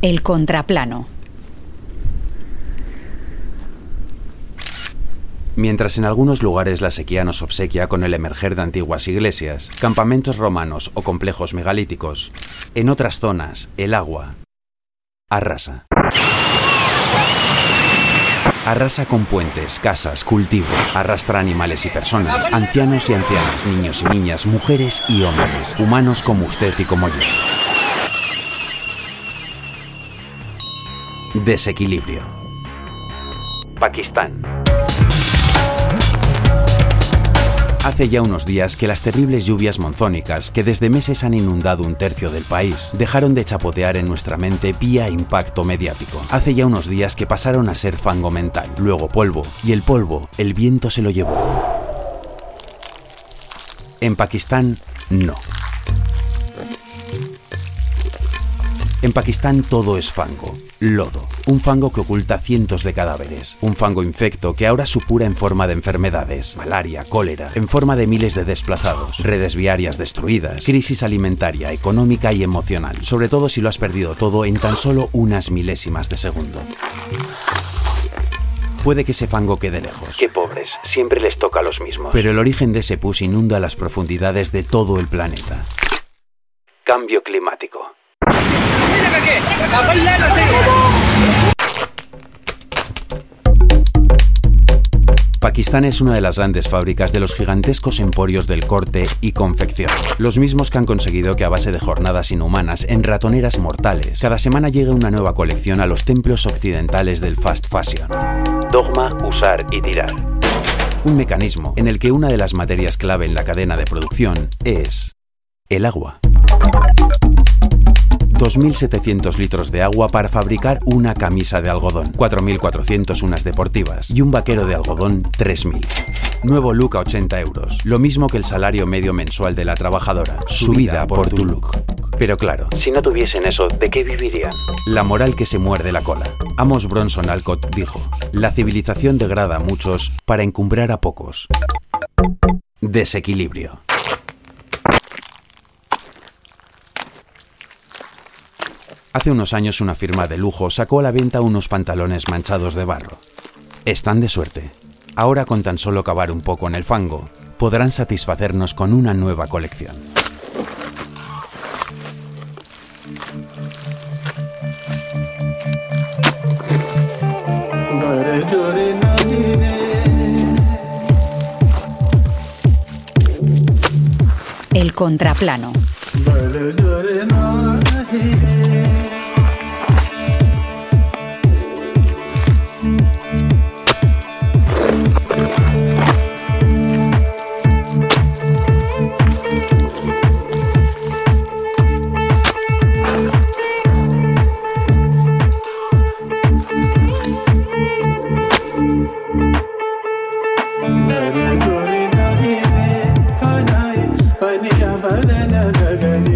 El contraplano. Mientras en algunos lugares la sequía nos obsequia con el emerger de antiguas iglesias, campamentos romanos o complejos megalíticos, en otras zonas el agua arrasa. Arrasa con puentes, casas, cultivos, arrastra animales y personas, ancianos y ancianas, niños y niñas, mujeres y hombres, humanos como usted y como yo. Desequilibrio. Pakistán. Hace ya unos días que las terribles lluvias monzónicas que desde meses han inundado un tercio del país dejaron de chapotear en nuestra mente vía impacto mediático. Hace ya unos días que pasaron a ser fango mental, luego polvo, y el polvo, el viento se lo llevó. En Pakistán, no. En Pakistán todo es fango, lodo, un fango que oculta cientos de cadáveres, un fango infecto que ahora supura en forma de enfermedades, malaria, cólera, en forma de miles de desplazados, redes viarias destruidas, crisis alimentaria, económica y emocional, sobre todo si lo has perdido todo en tan solo unas milésimas de segundo. Puede que ese fango quede lejos. Qué pobres, siempre les toca a los mismos. Pero el origen de ese pus inunda las profundidades de todo el planeta. Cambio climático. Pakistán es una de las grandes fábricas de los gigantescos emporios del corte y confección. Los mismos que han conseguido que a base de jornadas inhumanas en ratoneras mortales, cada semana llegue una nueva colección a los templos occidentales del fast fashion. Dogma, usar y tirar. Un mecanismo en el que una de las materias clave en la cadena de producción es el agua. 2.700 litros de agua para fabricar una camisa de algodón, 4.400 unas deportivas y un vaquero de algodón 3.000. Nuevo look a 80 euros, lo mismo que el salario medio mensual de la trabajadora, subida por tu look. Pero claro, Si no tuviesen eso, ¿de qué vivirían? la moral que se muerde la cola. Amos Bronson Alcott dijo, la civilización degrada a muchos para encumbrar a pocos. Desequilibrio. Hace unos años una firma de lujo sacó a la venta unos pantalones manchados de barro. Están de suerte. Ahora con tan solo cavar un poco en el fango, podrán satisfacernos con una nueva colección. El contraplano. Jamuna के